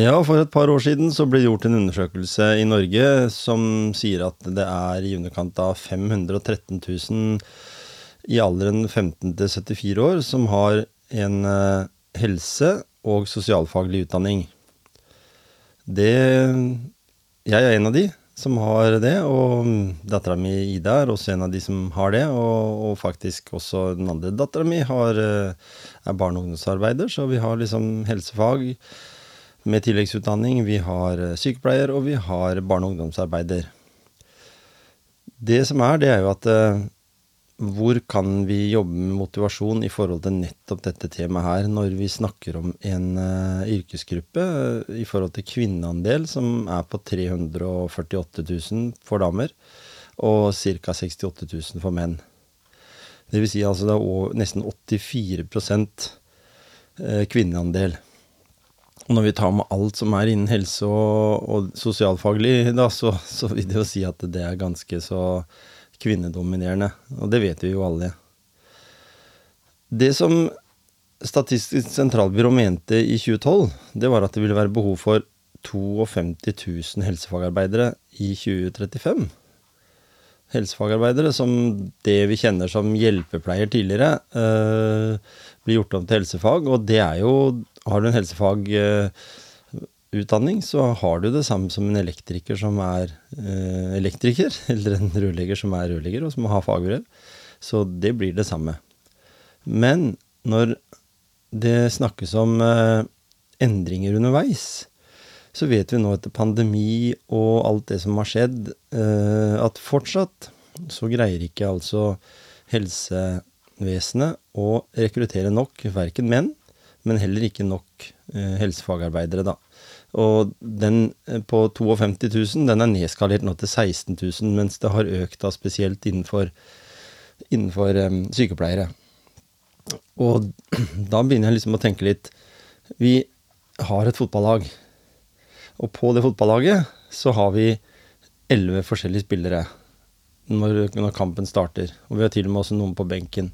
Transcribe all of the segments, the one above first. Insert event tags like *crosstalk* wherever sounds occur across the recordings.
Ja, for et par år siden så ble det gjort en undersøkelse i Norge som sier at det er i underkant av 513 000 i alderen 15 til 74 år som har en eh, helse- og sosialfaglig utdanning. Det Jeg er en av de som har det, og dattera mi Ida er også en av de som har det. Og, og faktisk også den andre dattera mi er barne- og ungdomsarbeider, så vi har liksom helsefag med tilleggsutdanning. Vi har eh, sykepleier, og vi har barne- og ungdomsarbeider. Det som er, det er jo at eh, hvor kan vi jobbe med motivasjon i forhold til nettopp dette temaet her, når vi snakker om en uh, yrkesgruppe uh, i forhold til kvinneandel som er på 348 000 for damer, og ca. 68 000 for menn. Det vil si altså det er nesten 84 uh, kvinneandel. Og når vi tar med alt som er innen helse og, og sosialfaglig, da, så, så, vil det jo si at det er ganske så kvinnedominerende. Og det vet vi jo alle. Det som Statistisk sentralbyrå mente i 2012, det var at det ville være behov for 52 000 helsefagarbeidere i 2035. Helsefagarbeidere som det vi kjenner som hjelpepleier tidligere, øh, blir gjort om til helsefag. Og det er jo Har du en helsefagutdanning, øh, så har du det samme som en elektriker som er øh, elektriker, *laughs* eller en rørlegger som er rørlegger, og som har fagbrev. Så det blir det samme. Men når det snakkes om uh, endringer underveis, så vet vi nå etter pandemi og alt det som har skjedd, at fortsatt så greier ikke altså helsevesenet å rekruttere nok, verken menn, men heller ikke nok uh, helsefagarbeidere, da. Og den på 52 000, den er nedskalert nå til 16 000, mens det har økt da spesielt innenfor, innenfor um, sykepleiere. Og *clears throat* da begynner jeg liksom å tenke litt Vi har et fotballag. Og på det fotballaget så har vi elleve forskjellige spillere når, når, kampen starter. Og vi har til og med også noen på benken.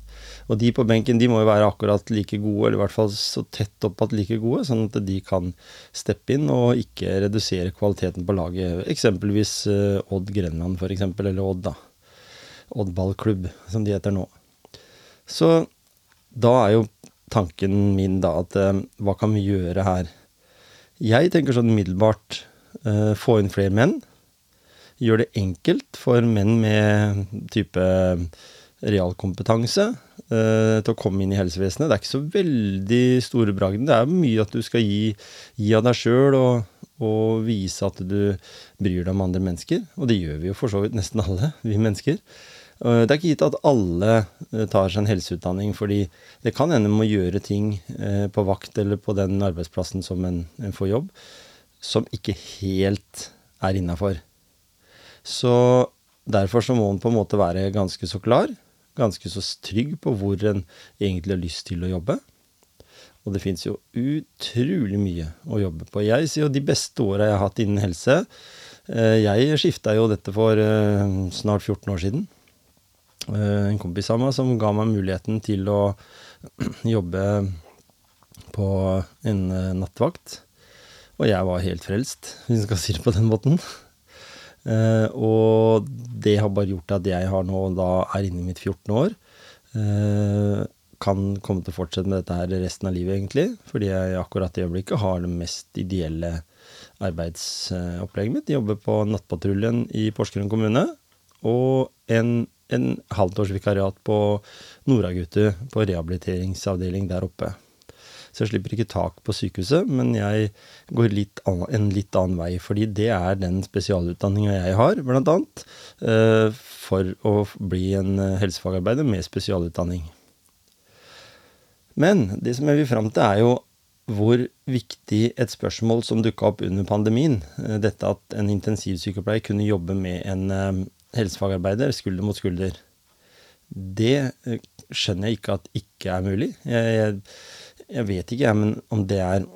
Og de på benken de må jo være akkurat like gode, eller i hvert fall så tett opp at like gode, sånn at de kan steppe inn og ikke redusere kvaliteten på laget. Eksempelvis uh, Odd Grenland, for eksempel, eller Odd, da. Odd ballklubb, som de heter nå. Så da er jo tanken min da at eh, hva kan vi gjøre her? Jeg tenker sånn umiddelbart eh, få inn flere menn. Gjør det enkelt for menn med type realkompetanse eh, til å komme inn i helsevesenet. Det er ikke så veldig store bragden. Det er mye at du skal gi, gi av deg sjøl og, og, vise at du bryr deg om andre mennesker. Og det gjør vi jo for så vidt nesten alle, vi mennesker. Det er ikke gitt at alle eh, tar seg en helseutdanning, fordi det kan hende med å gjøre ting eh, på vakt eller på den arbeidsplassen som en, en får jobb, som ikke helt er innafor. Så derfor så må en på en måte være ganske så klar, ganske så trygg på hvor en egentlig har lyst til å jobbe. Og det fins jo utrolig mye å jobbe på. Jeg sier jo de beste åra jeg har hatt innen helse. Eh, jeg skifta jo dette for snart 14 år siden. Eh, en kompis av meg som ga meg muligheten til å *clears throat* jobbe på en eh, nattvakt. Og jeg var helt frelst, hvis en skal si det på den måten. Uh, og det har bare gjort at jeg har nå da er inne i mitt 14. år. Uh, kan komme til å fortsette med dette her resten av livet, egentlig. Fordi jeg akkurat i øyeblikket har det mest ideelle arbeidsopplegget mitt. Jeg jobber på Nattpatruljen i Porsgrunn kommune. Og en en halvtårsvikariat vikariat på Noragutu, på rehabiliteringsavdeling der oppe. Så jeg slipper ikke tak på sykehuset, men jeg går litt annen, en litt annen vei. Fordi det er den spesialutdanninga jeg har, blant annet, uh, for å bli en helsefagarbeider med spesialutdanning. Men det som jeg vil fram til, er jo hvor viktig et spørsmål som dukka opp under pandemien, eh, dette at en intensivsykepleier kunne jobbe med en eh, helsefagarbeider skulder mot skulder, det eh, skjønner jeg ikke at ikke er mulig. Jeg, jeg, jeg vet ikke jeg, men om det er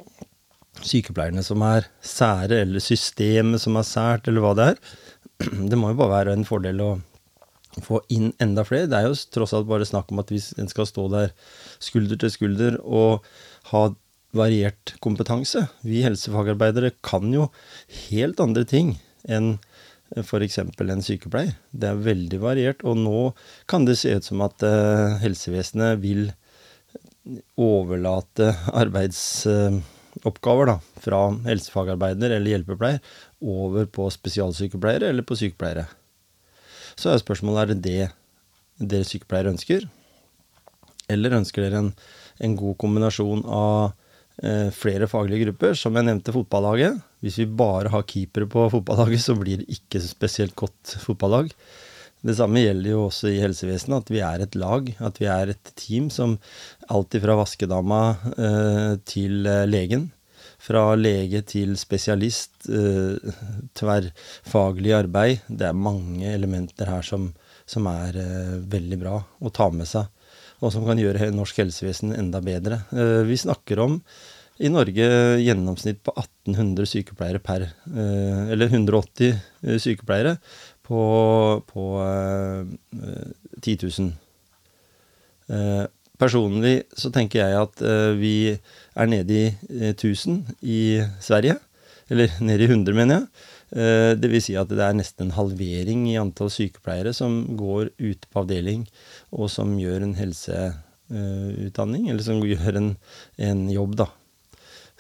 sykepleierne som er sære, eller systemet som er sært, eller hva det er. *clears throat* Det må jo bare være en fordel å få inn enda flere. Det er jo tross alt bare snakk om at hvis en skal stå der skulder til skulder og ha variert kompetanse Vi helsefagarbeidere kan jo helt andre ting enn f.eks. en sykepleier. Det er veldig variert, og nå kan det se ut som at uh, helsevesenet vil overlate arbeidsoppgaver da, fra helsefagarbeider eller hjelpepleier over på spesialsykepleiere eller på sykepleiere. Så er spørsmålet er det det dere sykepleiere ønsker, eller ønsker dere en, en god kombinasjon av eh, flere faglige grupper. Som jeg nevnte, fotballaget. Hvis vi bare har keepere på fotballaget, så blir det ikke spesielt godt fotballag. Det samme gjelder jo også i helsevesenet, at vi er et lag. At vi er et team som alltid fra vaskedama eh, til eh, legen. Fra lege til spesialist. Eh, tverrfaglig arbeid. Det er mange elementer her som, som er eh, veldig bra å ta med seg og som kan gjøre norsk helsevesen enda bedre. Eh, vi snakker om i Norge gjennomsnitt på 1800 sykepleiere per eh, Eller 180 eh, sykepleiere på, på 10 000. Personlig så tenker jeg at vi er nede i 1000 i Sverige. Eller nede i 100, mener jeg. Eh, det vil si at det er nesten en halvering i antall sykepleiere som går ute på avdeling, og som gjør en helseutdanning, eller som gjør en, en jobb, da.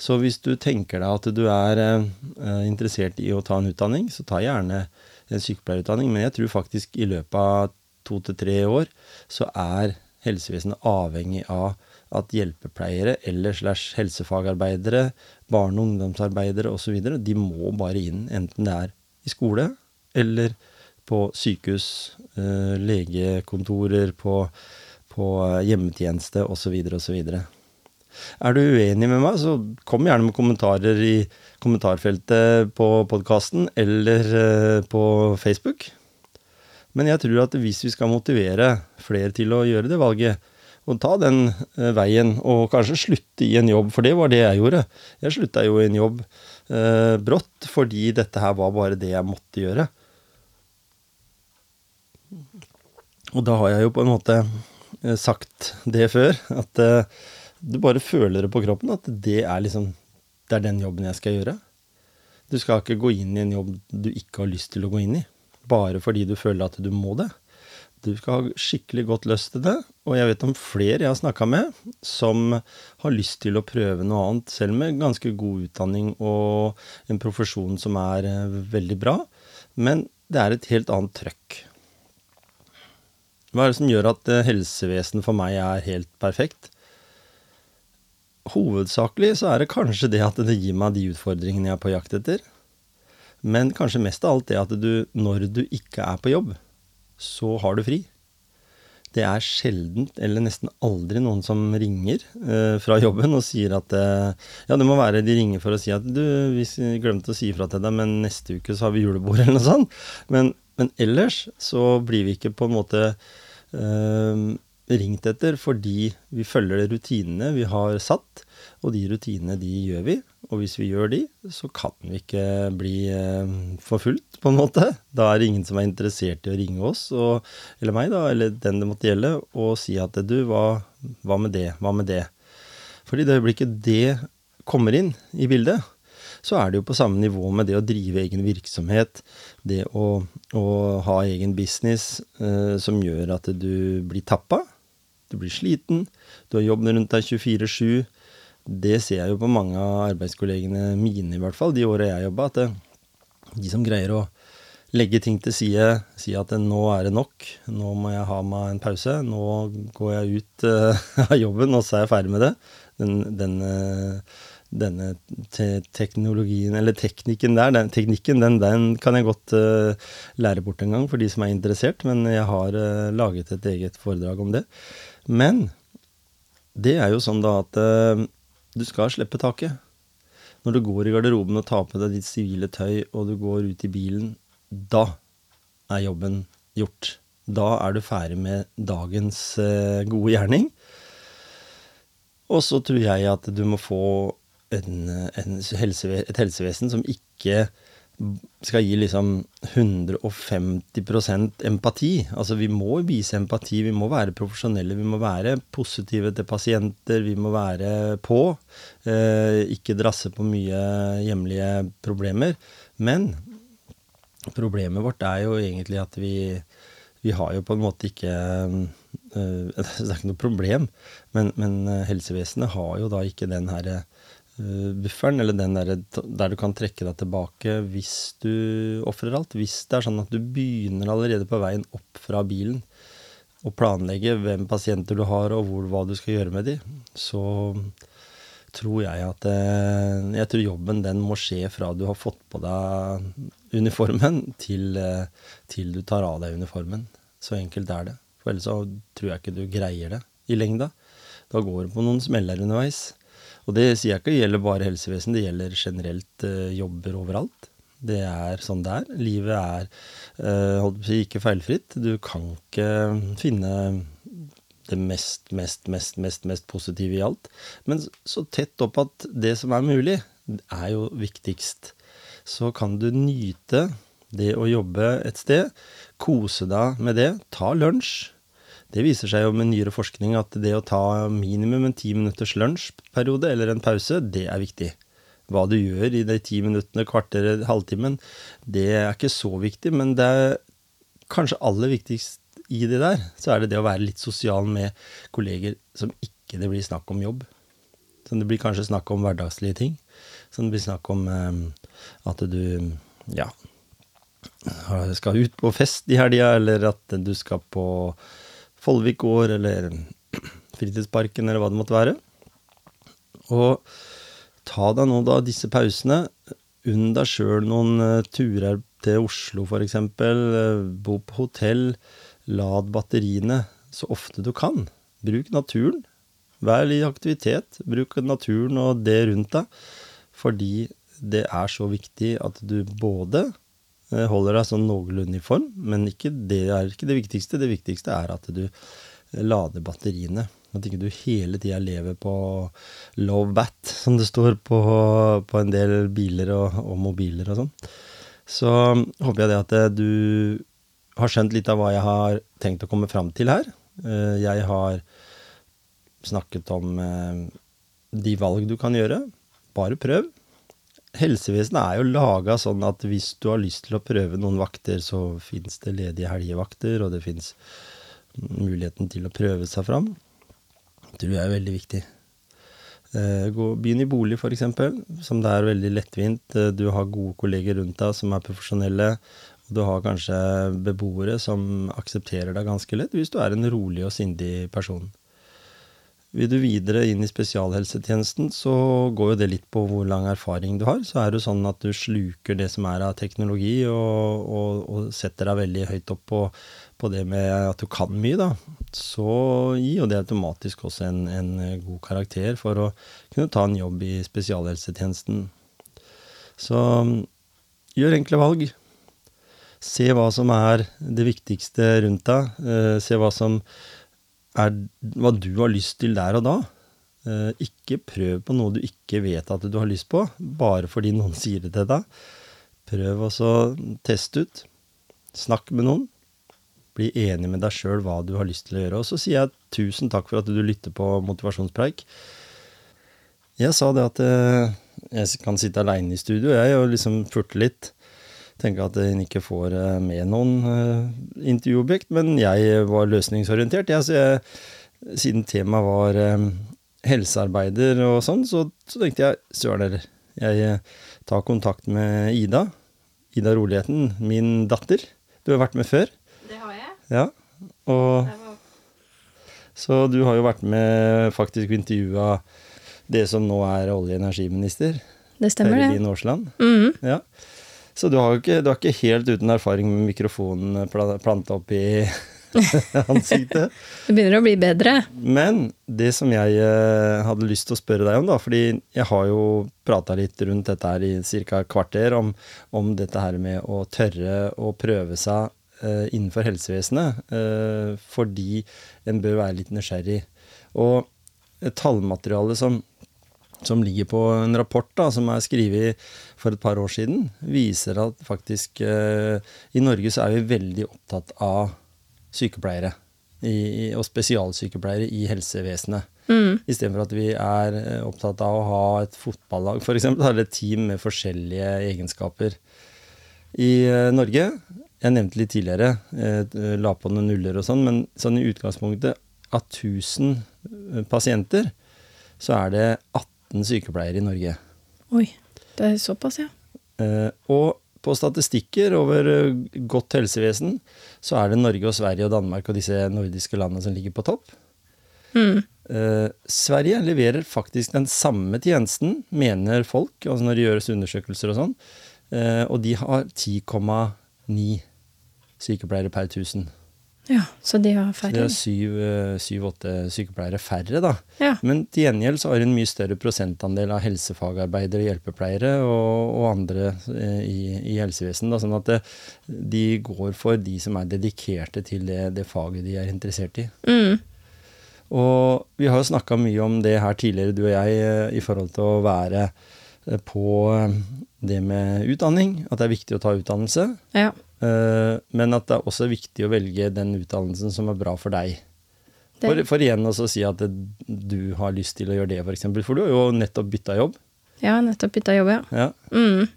Så hvis du tenker deg at du er eh, interessert i å ta en utdanning, så ta gjerne en sykepleierutdanning. Men jeg tror faktisk i løpet av to til tre år så er helsevesenet avhengig av at hjelpepleiere eller slash helsefagarbeidere, barne- og ungdomsarbeidere osv., de må bare inn, enten det er i skole eller på sykehus, eh, legekontorer, på, på hjemmetjeneste osv. osv. Er du uenig med meg, så kom gjerne med kommentarer i kommentarfeltet på podkasten eller eh, på Facebook. Men jeg tror at hvis vi skal motivere flere til å gjøre det valget, og ta den eh, veien, og kanskje slutte i en jobb, for det var det jeg gjorde. Jeg slutta jo i en jobb eh, brått fordi dette her var bare det jeg måtte gjøre. Og da har jeg jo på en måte eh, sagt det før, at eh, du bare føler det på kroppen, at det er liksom Det er den jobben jeg skal gjøre. Du skal ikke gå inn i en jobb du ikke har lyst til å gå inn i, bare fordi du føler at du må det. Du skal ha skikkelig godt lyst til det, og jeg vet om flere jeg har snakka med, som har lyst til å prøve noe annet, selv med ganske god utdanning og en profesjon som er eh, veldig bra. Men det er et helt annet trøkk. Hva er det som gjør at eh, helsevesenet for meg er helt perfekt? Hovedsakelig så er det kanskje det at det gir meg de utfordringene jeg er på jakt etter. Men kanskje mest av alt det at du, når du ikke er på jobb, så har du fri. Det er sjelden, eller nesten aldri, noen som ringer eh, fra jobben og sier at eh, Ja, det må være de ringer for å si at du, vi glemte å si ifra til deg, men neste uke så har vi julebord, *laughs* eller noe sånt. Men, men ellers så blir vi ikke på en måte eh, ringt etter fordi vi følger rutinene vi har satt, og de rutinene de gjør vi. Og hvis vi gjør de, så kan vi ikke bli eh, forfulgt, på en måte. Da er det ingen som er interessert i å ringe oss, og, eller meg, da, eller den det måtte gjelde, og si at du, hva, hva med det, hva med det? Fordi det øyeblikket det kommer inn i bildet, så er det jo på samme nivå med det å drive egen virksomhet, det å, å ha egen business eh, som gjør at du blir tappa, du blir sliten, du har jobben rundt deg 24-7 det ser jeg jo på mange av arbeidskollegene mine, i hvert fall, de åra jeg jobba, at de som greier å legge ting til side, si at nå er det nok, nå må jeg ha meg en pause, nå går jeg ut uh, *laughs* av jobben, og så er jeg ferdig med det. Den, den, uh, denne te teknologien, eller teknikken der, den, teknikken, den, den, kan jeg godt uh, lære bort en gang for de som er interessert, men jeg har laget et eget foredrag om det. Men det er jo sånn da at eh, du skal slippe taket. Når du går i garderoben og tar på deg ditt sivile tøy, og du går ut i bilen, da er jobben gjort. Da er du ferdig med dagens eh, gode gjerning. Og så tror jeg at du må få en, en helseve et helsevesen som ikke skal gi liksom 150% empati. Altså vi må vise empati, vi må være profesjonelle, vi må være positive til pasienter, vi må være på. Eh, ikke drasse på mye hjemlige problemer. Men problemet vårt er jo egentlig at vi, vi har jo på en måte ikke eh, *laughs* Det er ikke noe problem, men, men helsevesenet har jo da ikke den herre Eh, bufferen, eller den der, der du kan trekke deg tilbake hvis du ofrer alt. Hvis det er sånn at du begynner allerede på veien opp fra bilen og planlegge hvem pasienter du har og hvor, hva du skal gjøre med dem, så tror jeg at eh, Jeg tror jobben den må skje fra du har fått på deg uniformen til, eh, til du tar av deg uniformen. Så enkelt er det. For ellers så tror jeg ikke du greier det i lengda. Da går det på noen smeller underveis. Og det sier jeg ikke gjelder bare helsevesen, det gjelder generelt uh, jobber overalt. Det er sånn det er. Livet er si, ikke feilfritt. Du kan ikke finne det mest, mest, mest, mest, mest positive i alt. Men så tett opp at det som er mulig, er jo viktigst. Så kan du nyte det å jobbe et sted, kose deg med det, ta lunsj det viser seg jo med nyere forskning at det å ta minimum en ti minutters lunsjperiode eller en pause, det er viktig. Hva du gjør i de ti minuttene, kvarteret, halvtimen, det er ikke så viktig, men det er kanskje aller viktigst i det der, så er det det å være litt sosial med kolleger som ikke det blir snakk om jobb. Så det blir kanskje snakk om hverdagslige ting. Så det blir snakk om um, at du, ja, skal ut på fest i helga, eller at du skal på Follvik gård eller fritidsparken eller hva det måtte være. Og ta deg nå da disse pausene. Unn deg sjøl noen uh, turer til Oslo f.eks. Uh, bo på hotell. Lad batteriene så ofte du kan. Bruk naturen. Vær i aktivitet. Bruk naturen og det rundt deg. Fordi det er så viktig at du både Eh, holder deg sånn noenlunde i form, men ikke det er ikke det viktigste. Det viktigste er at du eh, lader batteriene. At ikke du hele tida lever på low bat, som det står på, på en del biler og, og, mobiler og sånn. Så håper jeg det at eh, du har skjønt litt av hva jeg har tenkt å komme fram til her. Jeg har snakket om de valg du kan gjøre. Bare prøv helsevesenet er jo laga sånn at hvis du har lyst til å prøve noen vakter, så fins det ledige helgevakter, og det fins muligheten til å prøve seg fram. Det tror jeg er veldig viktig. Eh, begynn i bolig, f.eks., som det er veldig lettvint. Eh, du har gode kolleger rundt deg som er profesjonelle. Og du har kanskje beboere som aksepterer deg ganske lett, hvis du er en rolig og sindig person. Vil du videre inn i spesialhelsetjenesten, så går jo det litt på hvor lang erfaring du har. Så er det sånn at du sluker det som er av teknologi, og, og, og setter deg veldig høyt opp på, på, det med at du kan mye, da. Så gir jo det automatisk også en, en god karakter for å kunne ta en jobb i spesialhelsetjenesten. Så gjør enkle valg. Se hva som er det viktigste rundt deg. Eh, se hva som er hva du har lyst til der og da. Eh, ikke prøv på noe du ikke vet at du har lyst på, bare fordi noen *laughs* sier det til deg. Prøv også å teste ut. Snakk med noen. Bli enig med deg sjøl hva du har lyst til å gjøre. Og så sier jeg tusen takk for at du lytter på Motivasjonspreik. Jeg sa det at eh, jeg kan sitte aleine i studio, jeg, og liksom furte litt tenker at en ikke får eh, med noen uh, intervjuobjekt. Men jeg var løsningsorientert. Jeg, jeg, siden temaet var um, helsearbeider og sånn, så, så tenkte jeg søren heller. Jeg tar kontakt med Ida. Ida Roligheten, min datter. Du har vært med før. Det har jeg. Ja, og... Så du har jo vært med faktisk intervjua det som nå er olje- og energiminister. Det stemmer, det. Terje Aasland. Mm. Ja. Så du, har ikke, du er ikke helt uten erfaring med mikrofonen planta opp i *laughs* ansiktet. Det begynner å bli bedre. Men det som jeg eh, hadde lyst til å spørre deg om, da, fordi jeg har jo prata litt rundt dette her i ca. kvarter, om, om, dette her med å tørre å prøve seg uh, innenfor helsevesenet, uh, fordi en bør være litt nysgjerrig. Og tallmaterialet som, som ligger på en rapport da, som er skrevet for et par år siden, viser at faktisk eh, i Norge så er vi veldig opptatt av sykepleiere. I, og spesialsykepleiere i helsevesenet. Mm. Istedenfor at vi er eh, opptatt av å ha et fotballag, f.eks. Eller et team med forskjellige egenskaper. I eh, Norge Jeg nevnte litt tidligere, la på noen nuller og sånn, men sånn i utgangspunktet av 1000 eh, pasienter, så er det 18 sykepleiere i Norge. Oi. Det er såpass, ja. Eh, og på statistikker over eh, godt helsevesen, så er det Norge og Sverige og Danmark og disse nordiske landene som ligger på topp. Mm. Eh, Sverige leverer faktisk den samme tjenesten, mener folk, altså når det gjøres undersøkelser og sånn. Eh, og de har 10,9 sykepleiere per 1000. Ja, Så de har færre? Så de har syv-åtte sykepleiere færre, da. Ja. Men til gjengjeld så har hun mye større prosentandel av helsefagarbeidere, hjelpepleiere og, og andre eh, i, i helsevesenet. Sånn at det, de går for de som er dedikerte til det, det faget de er interessert i. Mm. Og vi har jo snakka mye om det her tidligere, du og jeg, eh, i forhold til å være eh, på det med utdanning. At det er viktig å ta utdannelse. Ja. Eh, men at det er også viktig å velge den utdannelsen som er bra for deg. For, for, igjen å si at du har lyst til å gjøre det, f.eks. For, eksempel. for du har jo nettopp bytta jobb. Ja, nettopp bytta jobb, ja. ja. Mm.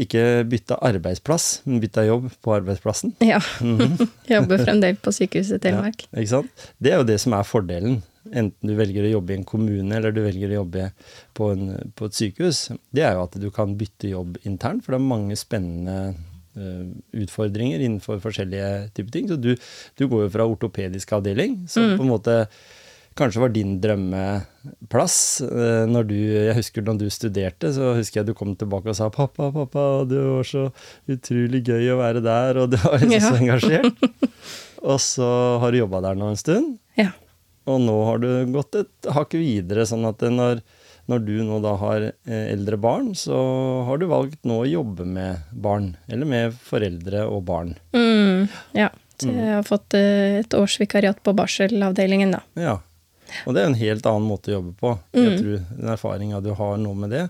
Ikke bytta arbeidsplass, men bytta jobb på arbeidsplassen. Ja. Mm *laughs* Jobber fremdeles på sykehuset Telemark. Ja, ikke sant? Det er jo det som er fordelen. Enten du velger å jobbe i en kommune eller du velger å jobbe på, en, på et sykehus. Det er jo at du kan bytte jobb internt, for det er mange spennende utfordringer innenfor forskjellige typer ting. Så du, du går jo fra ortopedisk avdeling, som mm. på en måte kanskje var din drømmeplass. Eh, når du, jeg husker når du studerte, så husker jeg du kom tilbake og sa 'pappa, pappa, det var så utrolig gøy å være der', og du var liksom ja. så engasjert. *laughs* og så har du jobba der nå en stund, ja. og nå har du gått et hakk videre, sånn at når når du nå da har eh, eldre barn, så har du valgt nå å jobbe med barn. Eller med foreldre og barn. Mm, ja. Så jeg har fått eh, et årsvikariat på barselavdelingen, da. Ja. Og det er en helt annen måte å jobbe på. Jeg mm. tror den erfaringa du har nå med det,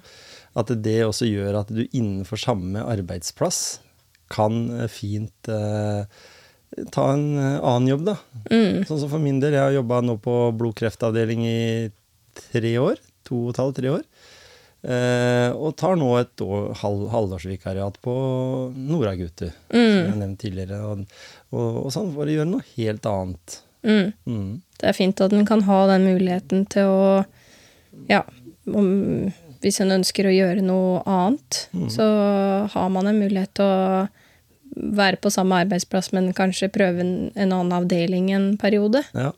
at det også gjør at du innenfor samme arbeidsplass kan eh, fint eh, ta en annen jobb, da. Mm. Sånn som for min del, jeg har jobba nå på blodkreftavdeling i tre år to og et halvt, tre år. Eh, og tar nå et år, halv, halvårsvikariat på Noragutu, mm. som jeg har nevnt tidligere. Og, og, og, sånn for å gjøre noe helt annet. Mm. Mm. Det er fint at en kan ha den muligheten til å Ja, om, hvis en ønsker å gjøre noe annet, mm. så har man en mulighet til å være på samme arbeidsplass, men kanskje prøve en, en annen avdeling en periode. Ja.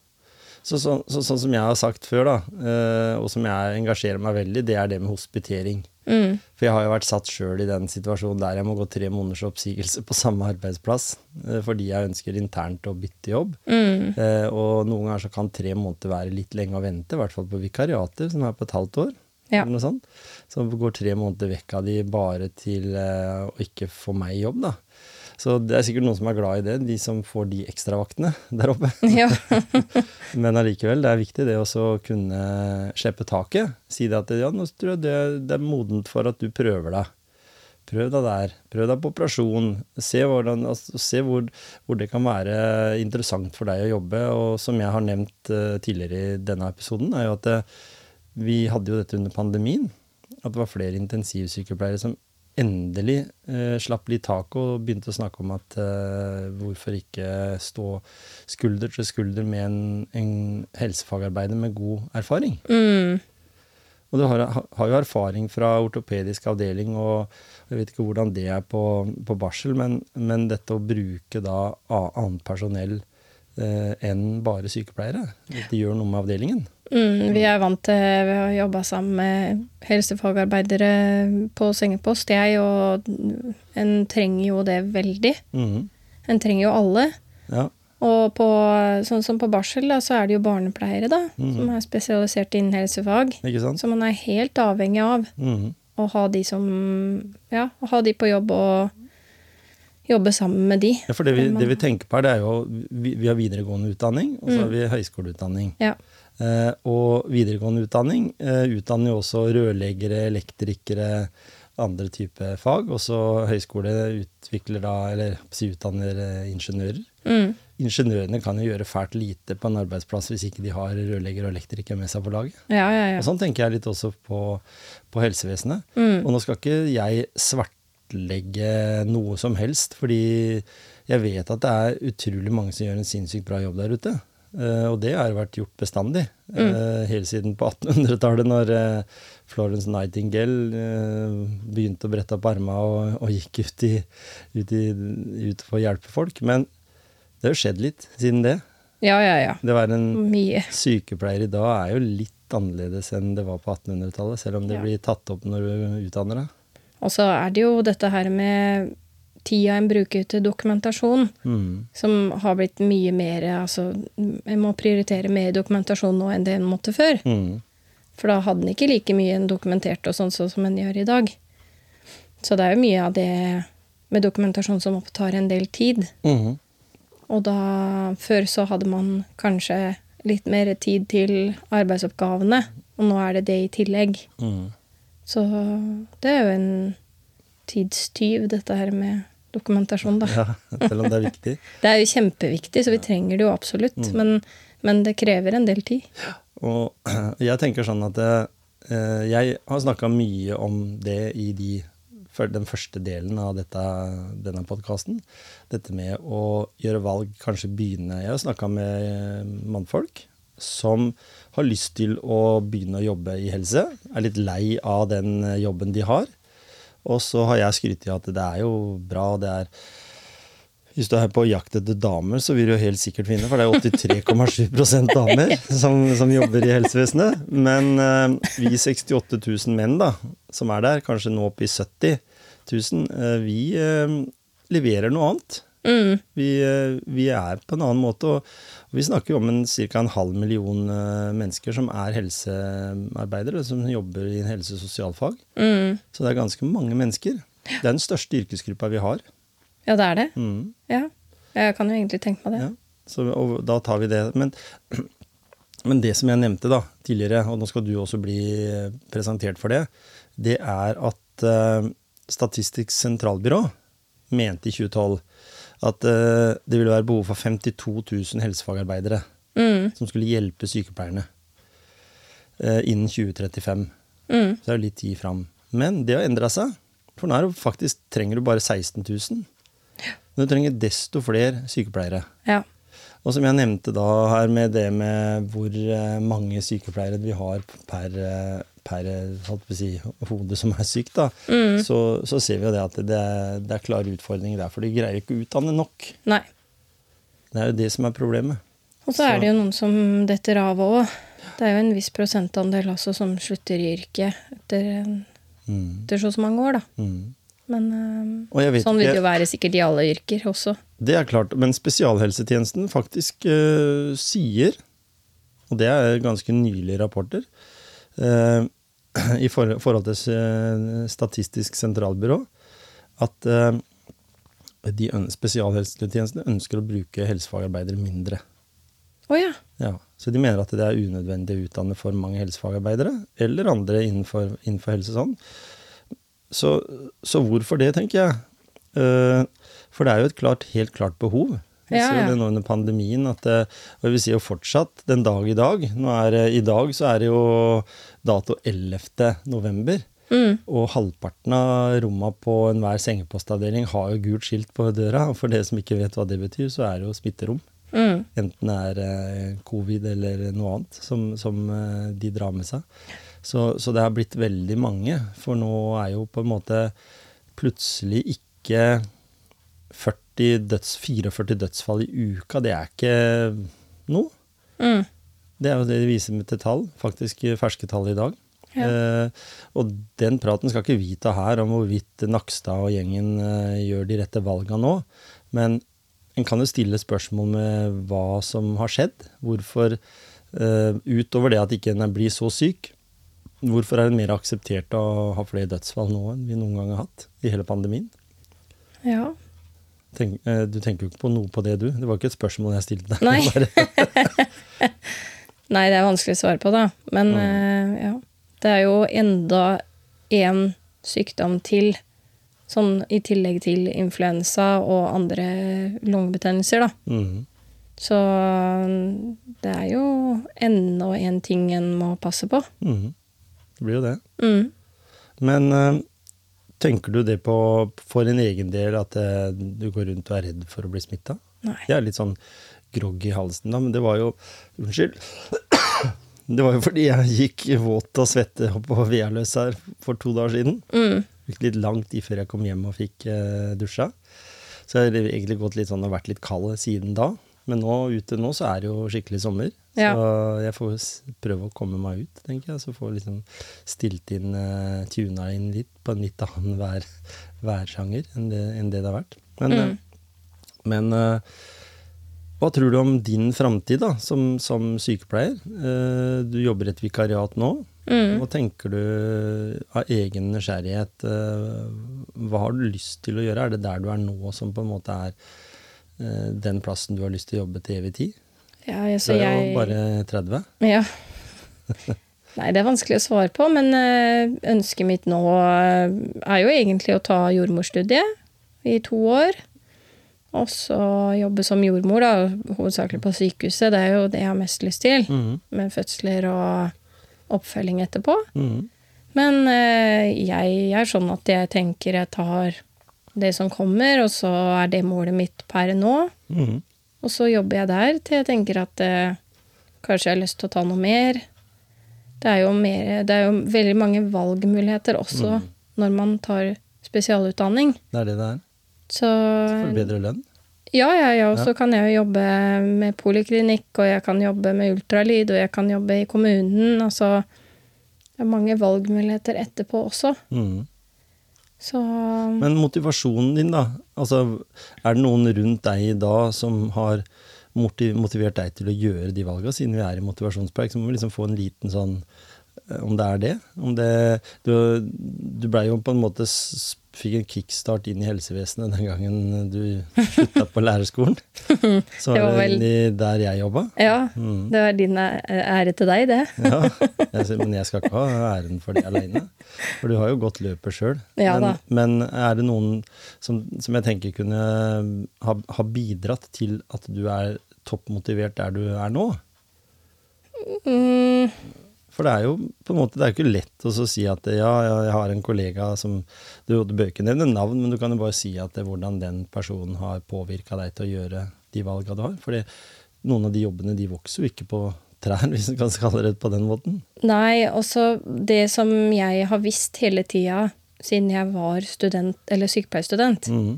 Så, så, så, sånn som jeg har sagt før, da, eh, og som jeg engasjerer meg veldig, det er det med hospitering. Mm. For jeg har jo vært satt sjøl i den situasjonen der jeg må gå tre måneders oppsigelse på samme arbeidsplass eh, fordi jeg ønsker internt å bytte jobb. Mm. Eh, og noen ganger så kan tre måneder være litt lenge å vente, i hvert fall på vikariater, som er på et halvt år. Ja. Eller noe sånt. Så går tre måneder vekk av de bare til å ikke få meg jobb, da. Så det er sikkert noen som er glad i det, de som får de ekstravaktene *laughs* der oppe. Ja. *laughs* Men allikevel, det er viktig det å kunne slippe taket. Si det at ja, nå tror jeg det, det, er modent for at du prøver deg. Prøv deg der. Prøv deg på operasjon. Se, hvordan, altså, se hvor, hvor, det kan være interessant for deg å jobbe. Og som jeg har nevnt uh, tidligere i denne episoden, er jo at eh, vi hadde jo dette under pandemien. At det var flere intensivsykepleiere som endelig eh, slapp litt tak og begynte å snakke om at eh, hvorfor ikke stå skulder til skulder med en, en helsefagarbeider med god erfaring. Mm. Og du har, har, jo erfaring fra ortopedisk avdeling, og jeg vet ikke hvordan det er på, på barsel, men, men, dette å bruke da annet personell enn bare sykepleiere, det gjør noe med avdelingen. Mm, vi er vant til Vi har jobba sammen med helsefagarbeidere på sengepost, jeg, og en trenger jo det veldig. Mm. En trenger jo alle. Ja. Og på, sånn som på barsel, da, så er det jo barnepleiere, da, som er spesialisert innen helsefag. Så man er helt avhengig av Mhm. å ha de som Ja, å ha de på jobb og jobbe sammen med de. Ja, for det vi, det vi tenker på her, det er jo Vi, vi har videregående utdanning, og så har vi høyskoleutdanning. Ja. Eh, og videregående utdanning eh, utdanner jo også rørleggere, elektrikere, andre typer fag. Og så høyskole utvikler da, eller si, utdanner eh, ingeniører. Mm. Ingeniørene kan jo gjøre fælt lite på en arbeidsplass hvis ikke de har rørlegger og elektriker med seg på laget. Ja, ja, ja. Og sånn tenker jeg litt også på, på helsevesenet. Mm. Og nå skal ikke jeg svartlegge noe som helst, fordi jeg vet at det er utrolig mange som gjør en sinnssykt bra jobb der ute. Uh, og det har vært gjort bestandig, eh, helt siden på 1800-tallet, når uh, Florence Nightingale begynte å brette opp armene og, og gikk ut, i, ut, i, ut for å hjelpe folk. Men det har jo skjedd litt siden det. ja, ja, ja. Det var en Mye. Sykepleier i dag er jo litt annerledes enn det var på 1800-tallet, selv om det Ja. blir tatt opp når du utdanner deg. Og så er det jo dette her med tida en bruker til dokumentasjon, Mm. som har blitt mye mer Altså, en må prioritere mer dokumentasjon nå enn det en måtte før. Mm. For da hadde en ikke like mye en dokumentert og sånn sånn som en gjør i dag. Så det er jo mye av det med dokumentasjon som opptar en del tid. Mm. Og da Før så hadde man kanskje litt mer tid til arbeidsoppgavene, og nå er det det i tillegg. Mm. Så det er jo en tidstyv, dette her med dokumentasjon, da. Ja, selv om det er viktig. *laughs* Det er jo kjempeviktig, så vi trenger det jo absolutt. Men, men det krever en del tid. Og *clears throat* jeg tenker sånn at det, jeg har snakka mye om det i de, den første delen av dette, denne podkasten. Dette med å gjøre valg, kanskje begynne Jeg har snakka med eh, mannfolk som har lyst til å begynne å jobbe i helse. Er litt lei av den eh, jobben de har. Og så har jeg skrytt i at det er jo bra, det er Hvis du er på jakt etter damer, så vil du jo helt sikkert finne, for det er 83,7% damer *laughs* som, som jobber i helsevesenet. Men uh, vi 68 000 menn da, som er der, kanskje nå oppe i 70 000, uh, vi uh, leverer noe annet. Mm. Vi, eh, vi er på en annen måte, og, vi snakker jo om en, ca. en halv million eh, mennesker som er helsearbeidere, som jobber i helse- og sosialfag. Mm. Så det er ganske mange mennesker. Det er den største yrkesgruppa vi har. Ja, det er det. Mm. Ja. Jeg kan jo egentlig tenke meg det. Ja, så, og da tar vi det. Men, *clears throat* men det som jeg nevnte da, tidligere, og nå skal du også bli eh, presentert for det, det er at uh, Statistisk sentralbyrå mente i 2012 at uh, det ville være behov for 52 000 helsefagarbeidere Mm. som skulle hjelpe sykepleierne uh, innen 2035. Mm. Så det er jo litt tid fram. Men det har endra seg. For nå er faktisk, trenger du bare 16 000. Men du trenger desto flere sykepleiere. Ja. Og som jeg nevnte da her med det med hvor eh, mange sykepleiere vi har per, per eh, si, hode som er sykt, da, Mm. så, så ser vi jo det at det, er- det er klare utfordringer der. For de greier ikke å utdanne nok. Nei. Det er jo det som er problemet. Og så er det jo noen som detter av òg. Det er jo en viss prosentandel også som slutter i yrket etter, Mm. etter så og så mange år, da. Mm. Men øh, vet sånn vil det jo være sikkert i alle yrker også. Det er klart, men spesialhelsetjenesten faktisk øh, sier, og det er ganske nylige rapporter, eh, *clears throat* i for, forhold til eh, Statistisk sentralbyrå, at eh, de spesialhelsetjenestene ønsker å bruke helsefagarbeidere mindre. Oh, ja. Ja, så de mener at det er unødvendig å utdanne for mange helsefagarbeidere, eller andre innenfor, innenfor helse sånn. Så, så hvorfor det, tenker jeg. Eh, for det er jo et klart, helt klart behov. Vi Ja, ser jo det nå under pandemien, at, og vi ser jo fortsatt den dag i dag. Nå er, I dag så er det jo dato 11. november. Mm. Og halvparten av rommene på enhver sengepostavdeling har jo gult skilt på døra. Og for dere som ikke vet hva det betyr, så er det jo smitterom. Mm. Enten det er eh, covid eller noe annet som, som eh, de drar med seg. Så, så det har blitt veldig mange. For nå er jo på en måte plutselig ikke 40 døds, 44 dødsfall i uka. Det er ikke noe. Mm. Det er jo det de viser med til tall. Faktisk ferske tall i dag. Ja. Eh, og den praten skal ikke vi ta her om hvorvidt Nakstad og gjengen eh, gjør de rette valga nå. Men en kan jo stille spørsmål med hva som har skjedd. Hvorfor, eh, utover det at ikke en blir så syk, hvorfor er det mer akseptert å ha flere dødsfall nå enn vi noen gang har hatt i hele pandemien? Ja. Tenk, eh, du tenker jo ikke på noe på det, du. Det var ikke et spørsmål jeg stilte deg. Nei. *laughs* *laughs* Nei, det er vanskelig å svare på, da. Men Mm. eh, ja. Det er jo enda en sykdom til. Sånn i tillegg til influensa og andre lungebetennelser, da. Mm. Så det er jo enda en ting en må passe på. Mm. Det blir jo det. Mm. Men eh, tenker du det på for en egen del at eh, du går rundt og er redd for å bli smitta? Nei. Jeg er litt sånn groggy i halsen da, men det var jo Unnskyld. Det var jo fordi jeg gikk våt og svette på Vealøs her for to dager siden. Mm. Gikk litt langt i før jeg kom hjem og fikk eh, dusja. Så jeg har egentlig gått litt sånn og vært litt kald siden da. Men nå, ute nå så er det jo skikkelig sommer. Ja. Så jeg får prøve å komme meg ut, tenker jeg. Så får jeg liksom stilt inn, uh, tuna inn litt på en litt annen vær, værsjanger enn det, enn det det har vært. Men, Mm. eh, men eh, hva tror du om din framtid som, som sykepleier? Eh, du jobber i et vikariat nå. Mm. Hva tenker du av egen nysgjerrighet? eh, Hva har du lyst til å gjøre? Er det der du er nå som på en måte er eh, den plassen du har lyst til å jobbe til evig tid? Ja, Du så er jeg jo bare 30. Ja. *laughs* Nei, det er vanskelig å svare på, men ønsket mitt nå er jo egentlig å ta jordmorstudiet i to år. Og så jobbe som jordmor, da, hovedsakelig på sykehuset. Det er jo det jeg har mest lyst til. Mhm, Med fødsler og oppfølging etterpå. mhm, Men eh, jeg er sånn at jeg tenker jeg tar det som kommer, og så er det målet mitt per nå. mhm. Og så jobber jeg der til jeg tenker at eh, kanskje jeg har lyst til å ta noe mer. Det er jo, mer, det er jo veldig mange valgmuligheter også når man tar spesialutdanning. Det er det det er. Så For bedre lønn. ja, ja, ja. Og så Ja. kan jeg jo jobbe med poliklinikk, og jeg kan jobbe med ultralyd, og jeg kan jobbe i kommunen. Altså det er mange valgmuligheter etterpå også. Mm. Så Men motivasjonen din, da? Altså, er det noen rundt deg da som har motivert deg til å gjøre de valga, siden vi er i motivasjonspreik? Så må vi liksom få en liten sånn Om det er det? Om det Du, du blei jo på en måte Fikk en kickstart inn i helsevesenet den gangen du slutta på lærerskolen. *laughs* Så Det var var det vel- egentlig der jeg jobba. ja, Mm. det var din ære til deg, det. Ja, jeg, men jeg skal ikke ha æren for det aleine. For du har jo gått løpet sjøl. Ja men, men er det noen som, som jeg tenker kunne ha, ha bidratt til at du er toppmotivert der du er nå? Mm, For det er jo på en måte, det er jo ikke lett å så si at ja, ja, jeg har en kollega som Du, du bør ikke nevne navn, men du kan jo bare si at det, hvordan den personen har påvirka deg til å gjøre de valga du har. For noen av de jobbene de vokser jo ikke på trær, *laughs* hvis du kan kalle det på den måten. Nei, også det som jeg har visst hele tida siden jeg var student, eller sykepleierstudent, mm.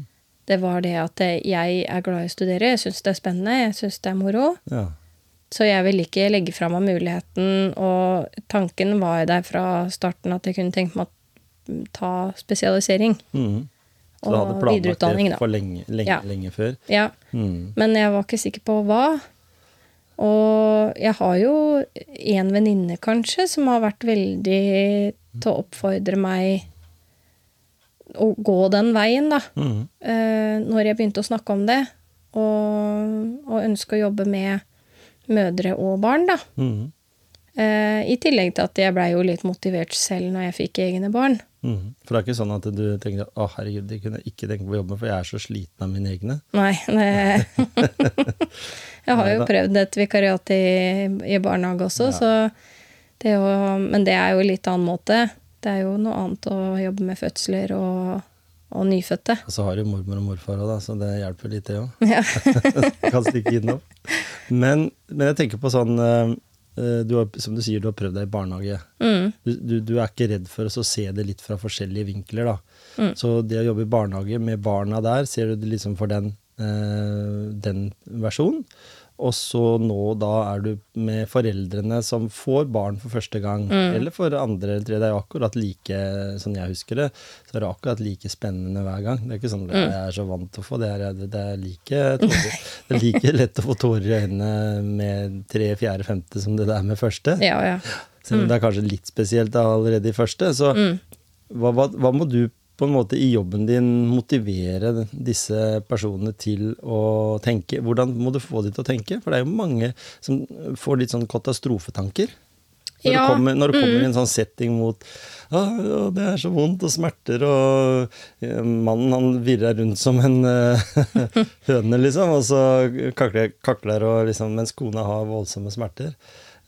det var det at jeg er glad i å studere, jeg syns det er spennende, jeg syns det er moro. Ja. Så jeg ville ikke legge fra meg muligheten, og tanken var jo der fra starten at jeg kunne tenke meg å ta spesialisering. Mm. Så du hadde planlagt det for lenge, lenge, Ja. lenge før? Ja, Mm. men jeg var ikke sikker på hva. Og jeg har jo en venninne, kanskje, som har vært veldig til å oppfordre meg å gå den veien, da. Mm. Eh, når jeg begynte å snakke om det, og, og ønske å jobbe med mødre og barn, da. Mm. Uh, I tillegg til at jeg blei jo litt motivert selv når jeg fikk egne barn. Mm. For det er ikke sånn at du tenker å herregud, det kunne jeg ikke tenke på å jobbe med, for jeg er så sliten av mine egne. Nei, *laughs* Jeg har jo prøvd et vikariat i, i barnehage også, Ja. så det jo, Men det er jo litt annen måte. Det er jo noe annet å jobbe med fødsler og, og nyfødte. Og så har du mormor og morfar òg, så det hjelper litt, det òg. Ja. *laughs* kan stikke innom. Men, men jeg tenker på sånn eh, eh, du har, Som du sier, du har prøvd deg i barnehage. Mm, Du, du, du er ikke redd for å se det litt fra forskjellige vinkler, da. Mm. Så det å jobbe i barnehage med barna der, ser du det liksom for den, eh, den versjonen. Og så nå da er du med foreldrene som får barn for første gang, eller for andre eller tredje. Det er jo akkurat like, sånn jeg husker det, så er det akkurat like spennende hver gang. Det er ikke sånn at jeg er så vant til å få det. Er, det, er like, tårer, *laughs* det er like lett å få tårer i øynene med tre, fjerde, femte som det er med første. Ja, ja. Selv om det er kanskje litt spesielt allerede i første. Så hva, hva, hva må du på en måte i jobben din motivere disse personene til å tenke? Hvordan må du få dem til å tenke? For det er jo mange som får litt sånn katastrofetanker. Når, Ja, det kommer, når det kommer en sånn setting mot ah, det er så vondt og smerter, og eh, mannen han virrer rundt som en eh, *laughs* høne, liksom, og så kakler, kakler og liksom, mens kona har voldsomme smerter.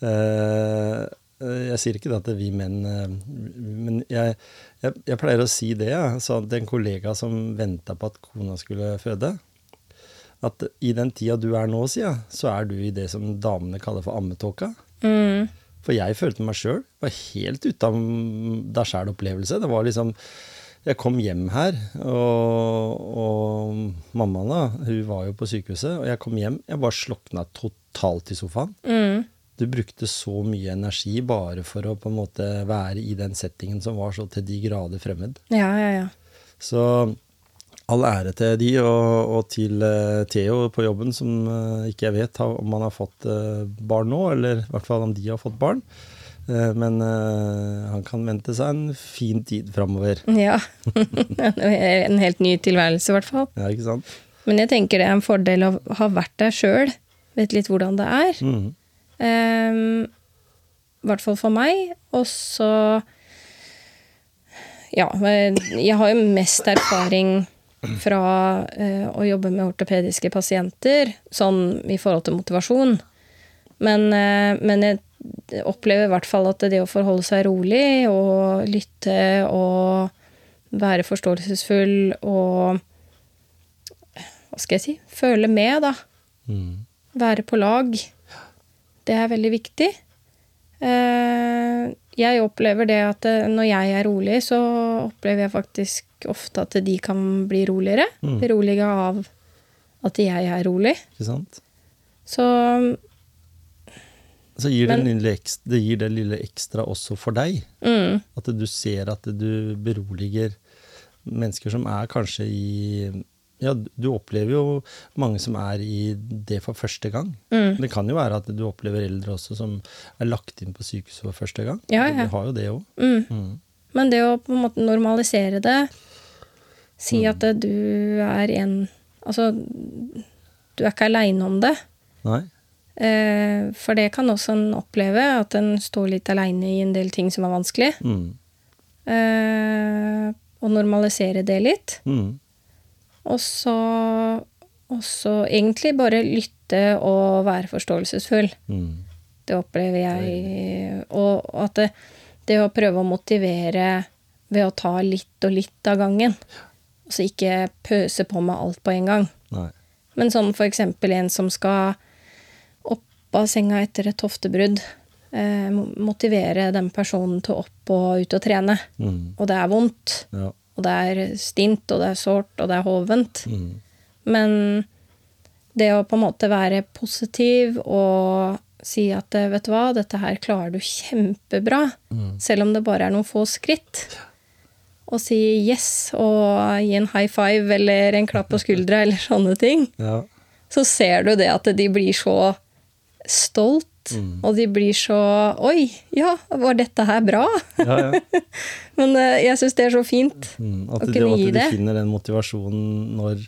Eh, jeg sier ikke det at vi menn eh, Men jeg, jeg, jeg pleier å si det. Jeg sa til en kollega som venta på at kona skulle føde, at i den tida du er nå, sier jeg, så er du i det som damene kaller for ammetåka. Mm. For jeg følte meg sjøl. Var helt ute av deg sjæl-opplevelse. Det var liksom Jeg kom hjem her, og, og mammaen da, hun var jo på sykehuset, og jeg kom hjem. Jeg bare slokna totalt i sofaen. Mm. Du brukte så mye energi bare for å på en måte være i den settingen som var så til de grader fremmed. Ja, ja, ja. Så all ære til de, og, og til uh, Theo på jobben, som uh, ikke jeg vet har, om han har fått uh, barn nå, eller i hvert fall om de har fått barn. Men han kan vente seg en fin tid framover. *laughs* Ja. *laughs* en helt ny tilværelse, i hvert fall. Ja, ikke sant? Men jeg tenker det er en fordel å ha vært der sjøl. Vet litt hvordan det er. Mhm. Ehm, I hvert fall for meg. Og så Ja, jeg har jo mest erfaring fra eh, å jobbe med ortopediske pasienter, sånn i forhold til motivasjon. Men, eh, men jeg opplever i hvert fall at det å forholde seg rolig og lytte og være forståelsesfull og Hva skal jeg si? Føle med, da. Mm. Være på lag. Det er veldig viktig. Eh, Jeg opplever det at eh, når jeg er rolig, så opplever jeg faktisk ofte at de kan bli roligere. Mm. Beroliga av at jeg er rolig. Ikke sant? Så Så gir det, Men- lille ekstra, det gir det lille ekstra også for deg. mm, At du ser at du beroliger mennesker som er kanskje i Ja, du opplever jo mange som er i det for første gang. mm. Det kan jo være at du opplever eldre også som er lagt inn på sykehuset for første gang. Ja, ja. Du har jo det òg. Mm. Mm. Men det å på en måte normalisere det, si Mm. at du er en Altså, du er ikke aleine om det. Nei? Eh, For det kan også en oppleve, at en står litt aleine i en del ting som er vanskelig. Mm. Eh, Og normalisere det litt. Mm. Og så, og så egentlig bare lytte og være forståelsesfull. Mm. Det opplever jeg. Og at det, det å prøve å motivere ved å ta litt og litt av gangen. Altså ikke pøse på med alt på en gang. Nei. Men sånn for eksempel en som skal opp av senga etter et hoftebrudd. Eh, motivere den personen til å opp og ut og trene. Mm. Og det er vondt, Ja. Og det er stint, og det er sårt, og det er hovent. Mm. Men det å på en måte være positiv og si at vet du hva, dette her klarer du kjempebra, Mm. selv om det bare er noen få skritt. Og si yes og gi en high five eller en klapp på skuldra *laughs* eller sånne ting. Ja. Så ser du det at de blir så stolt, Mm. og de blir så Oi, ja, var dette her bra? Ja, ja. *laughs* Men eh, jeg syns det er så fint. Mm. Å At, kunne at gi du de finner den motivasjonen når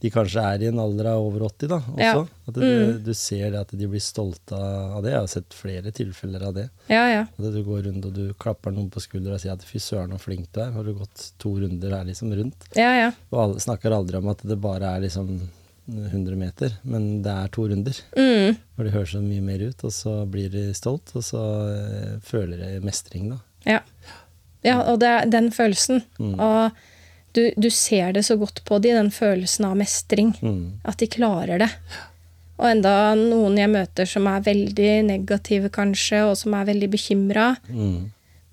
de kanskje er i en alder av over 80, da, også. Ja. At du, Mm. du ser det at de blir stolte av det. Jeg har sett flere tilfeller av det. Ja, ja. At du går rundt og du klapper noen på skuldra og sier at 'fy søren, så flink du er'. Har du gått to runder her liksom rundt? Ja, ja. Og alle snakker aldri om at det bare er liksom 100 meter, men det er to runder. Mm. For det høres så mye mer ut, og så blir de stolt, og så eh, føler de mestring, da. Ja. ja, og det er den følelsen. Mm. Og du, du ser det så godt på de, den følelsen av mestring. Mm. At de klarer det. Og enda noen jeg møter som er veldig negative, kanskje, og som er veldig bekymra. Mm.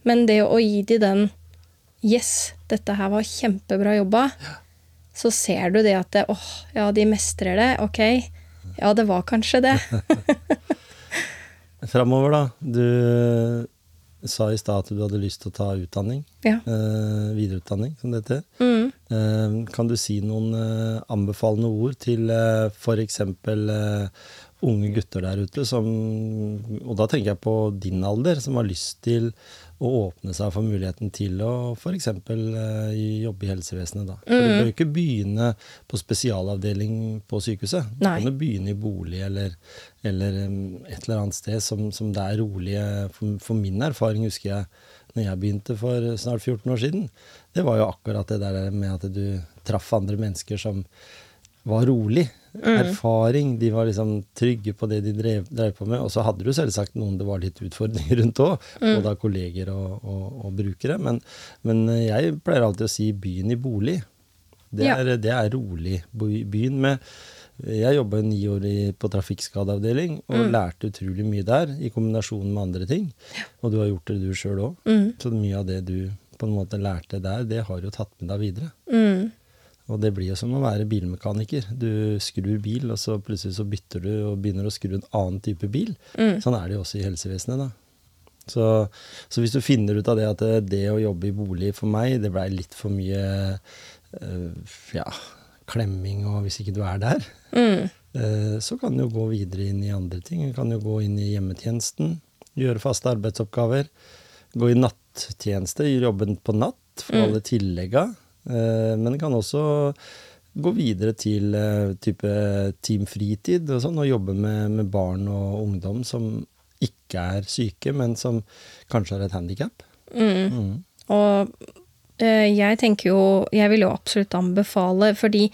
Men det å gi de den Yes, dette her var kjempebra jobba. Så ser du det at det, åh, ja, de mestrer det. Ok, Ja, det var kanskje det. *laughs* Framover, da. Du sa i stad at du hadde lyst til å ta utdanning. Ja. Eh, videreutdanning, som det heter. Mm. Eh, kan du si noen eh, anbefalende ord til eh, f.eks. Eh, unge gutter der ute som Og da tenker jeg på din alder, som har lyst til å åpne seg for muligheten til å f.eks. Uh, jobbe i helsevesenet. da. For Du bør ikke begynne på spesialavdeling på sykehuset. Du Nei. kan jo begynne i bolig eller, eller et eller annet sted som, som det er rolig. For, for min erfaring husker jeg når jeg begynte for snart 14 år siden. Det var jo akkurat det der med at du traff andre mennesker som var rolig. Erfaring. De var liksom trygge på det de drev, drev på med. Og så hadde du selvsagt noen det var litt utfordringer *laughs* rundt òg, både av kolleger og, og, og brukere. Men, men jeg pleier alltid å si byen i bolig. Det Ja. er, det er rolig. Byen med Jeg jobba ni år i, på trafikkskadeavdeling og lærte utrolig mye der, i kombinasjon med andre ting. Og du har gjort det du sjøl òg. Mm. Så mye av det du på en måte lærte der, det har du tatt med deg videre. Mm. Og det blir jo som å være bilmekaniker. Du skrur bil, og så plutselig så bytter du og begynner å skru en annen type bil. Mm. Sånn er det jo også i helsevesenet, da. Så, så hvis du finner ut av det at det, det å jobbe i bolig for meg, det blei litt for mye øh, ja, klemming, og hvis ikke du er der, Mm. øh, så kan du jo gå videre inn i andre ting. Du kan jo gå inn i hjemmetjenesten, gjøre faste arbeidsoppgaver. Gå i nattjeneste, jobben på natt, få Mm. alle tillegga. Eh, men det kan også gå videre til eh, type Team Fritid og sånn, og jobbe med, med barn og ungdom som ikke er syke, men som kanskje har et handikap. Mm. Mm. Og eh, jeg tenker jo Jeg vil jo absolutt anbefale, fordi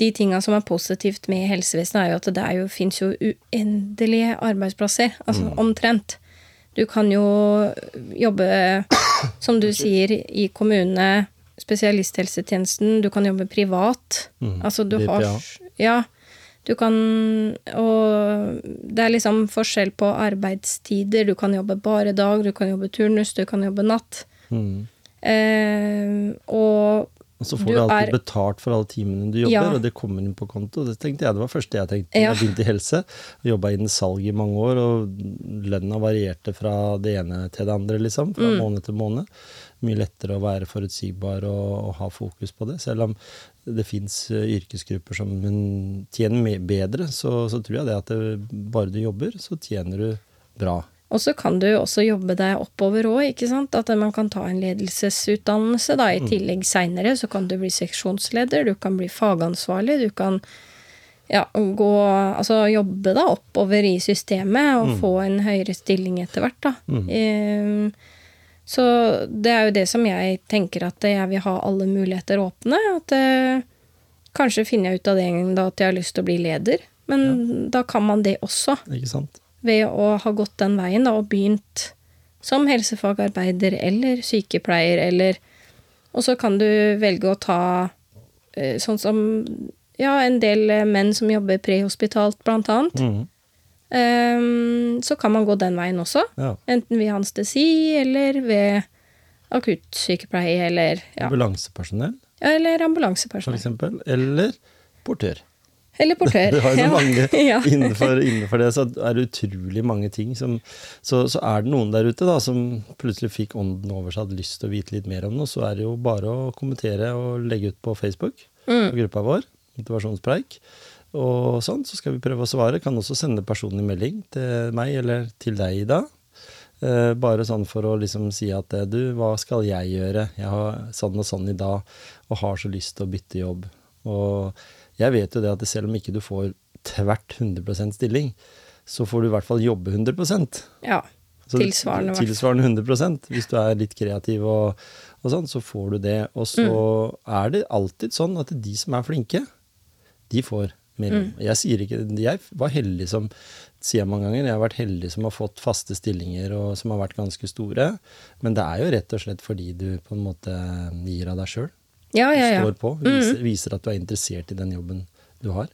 de tinga som er positivt med helsevesenet, er jo at det jo, fins jo uendelige arbeidsplasser. Altså omtrent. Du kan jo jobbe, som du sier, i kommune, spesialisthelsetjenesten. Du kan jobbe privat. Mm. Altså du BPA. har Ja. Du kan Og det er liksom forskjell på arbeidstider. Du kan jobbe bare dag, du kan jobbe turnus, du kan jobbe natt. Mm. Eh, og Og så får Du du, alltid er- betalt for alle timene du jobber, Ja. og det kommer inn på konto. Det tenkte jeg det var det første jeg tenkte da Ja. jeg begynte i helse. Jobba innen salg i mange år, og lønna varierte fra det ene til det andre, liksom. Fra Mm. måned til måned. Mye lettere å være forutsigbar og, og ha fokus på det. Selv om det fins yrkesgrupper som tjener bedre, så, så tror jeg det at det, bare du jobber, så tjener du bra. Og så kan du også jobbe deg oppover òg, ikke sant. At man kan ta en ledelsesutdannelse. Da. I tillegg seinere så kan du bli seksjonsleder, du kan bli fagansvarlig, du kan ja, gå Altså jobbe deg oppover i systemet og få en høyere stilling etter hvert, da. Ehm, så det er jo det som jeg tenker at jeg vil ha alle muligheter åpne. At eh, kanskje finner jeg ut av det en da at jeg har lyst til å bli leder. Men da kan man det også Ikke sant? ved å ha gått den veien da, og begynt som helsefagarbeider eller sykepleier eller Og så kan du velge å ta eh, sånn som ja, en del menn som jobber prehospitalt, blant annet. Mhm. Ehm, så kan man gå den veien også. Ja. Enten ved anestesi eller ved akuttsykepleie eller, ja, Ambulansepersonell, eller for eksempel. Eller portør. Eller portør. *laughs* Det har jo så mange *laughs* ja. innenfor, innenfor det, så er det utrolig mange ting som så, så er det noen der ute da, som plutselig fikk ånden over seg, hadde lyst til å vite litt mer om noe, så er det jo bare å kommentere og legge ut på Facebook, Mm. på gruppa vår, motivasjonspreik. Og sånn, så skal vi prøve å svare. Kan også sende personlig melding til meg eller til deg, Ida. Eh, bare sånn for å liksom si at eh, du, hva skal jeg gjøre? Jeg har sånn og sånn i dag, og har så lyst til å bytte jobb. Og jeg vet jo det at selv om ikke du får tvert 100% stilling, så får du i hvert fall jobbe 100 ja. Tilsvarende, Så, tilsvarende 100 Hvis du er litt kreativ og, og sånn, så får du det. Og så Mm. er det alltid sånn at de som er flinke, de får. Mm. Jeg sier ikke Jeg var heldig som sier jeg mange ganger, jeg har vært heldig som har fått faste stillinger og som har vært ganske store. Men det er jo rett og slett fordi du på en måte gir av deg sjøl. Ja, ja, ja. Står på. Viser, viser at du er interessert i den jobben du har.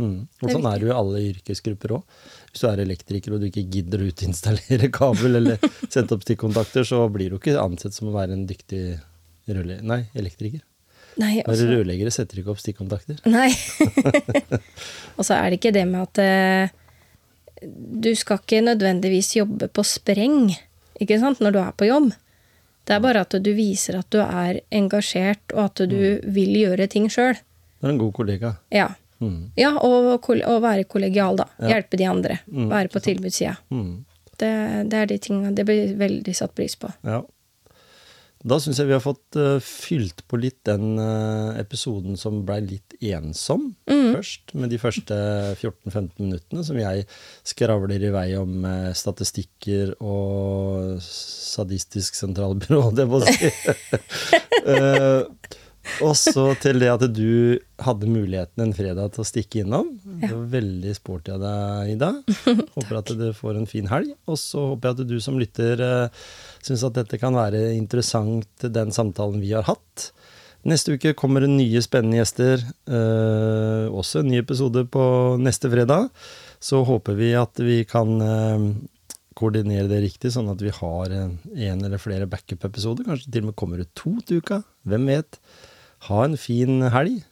Mm. Og sånn er det jo i alle yrkesgrupper òg. Hvis du er elektriker og du ikke gidder å utinstallere *laughs* kabel eller sette opp stikkontakter, så blir du ikke ansett som å være en dyktig rølle... Nei, elektriker. Nei, også... Når rørleggere setter ikke opp stikkontakter. nei. *laughs* og så er det ikke det med at uh, du skal ikke nødvendigvis jobbe på spreng ikke sant, når du er på jobb. Det er bare at du viser at du er engasjert, og at du vil gjøre ting sjøl. Du er en god kollega. Ja. Mm. ja, og, og være kollegial, da. Ja. Hjelpe de andre. Mm, Være på tilbudssida. Mm. Det, det er de tingene Det blir veldig satt pris på. Ja. Da syns jeg vi har fått uh, fylt på litt den uh, episoden som blei litt ensom først, med de første 14-15 minuttene som jeg skravler i vei om uh, statistikker og sadistisk sentralbyrå, det må jeg si. *laughs* Eh, og så til det at du hadde muligheten en fredag til å stikke innom. Det var veldig sporty av deg, Ida. *laughs* Håper at du får en fin helg. Og så håper jeg at du som lytter uh, syns at dette kan være interessant, den samtalen vi har hatt. Neste uke kommer det nye spennende gjester. eh, også en ny episode på neste fredag. Så håper vi at vi kan eh, koordinere det riktig, sånn at vi har en, en eller flere backup-episoder. Kanskje til og med kommer det to til uka. Hvem vet? Ha en fin helg.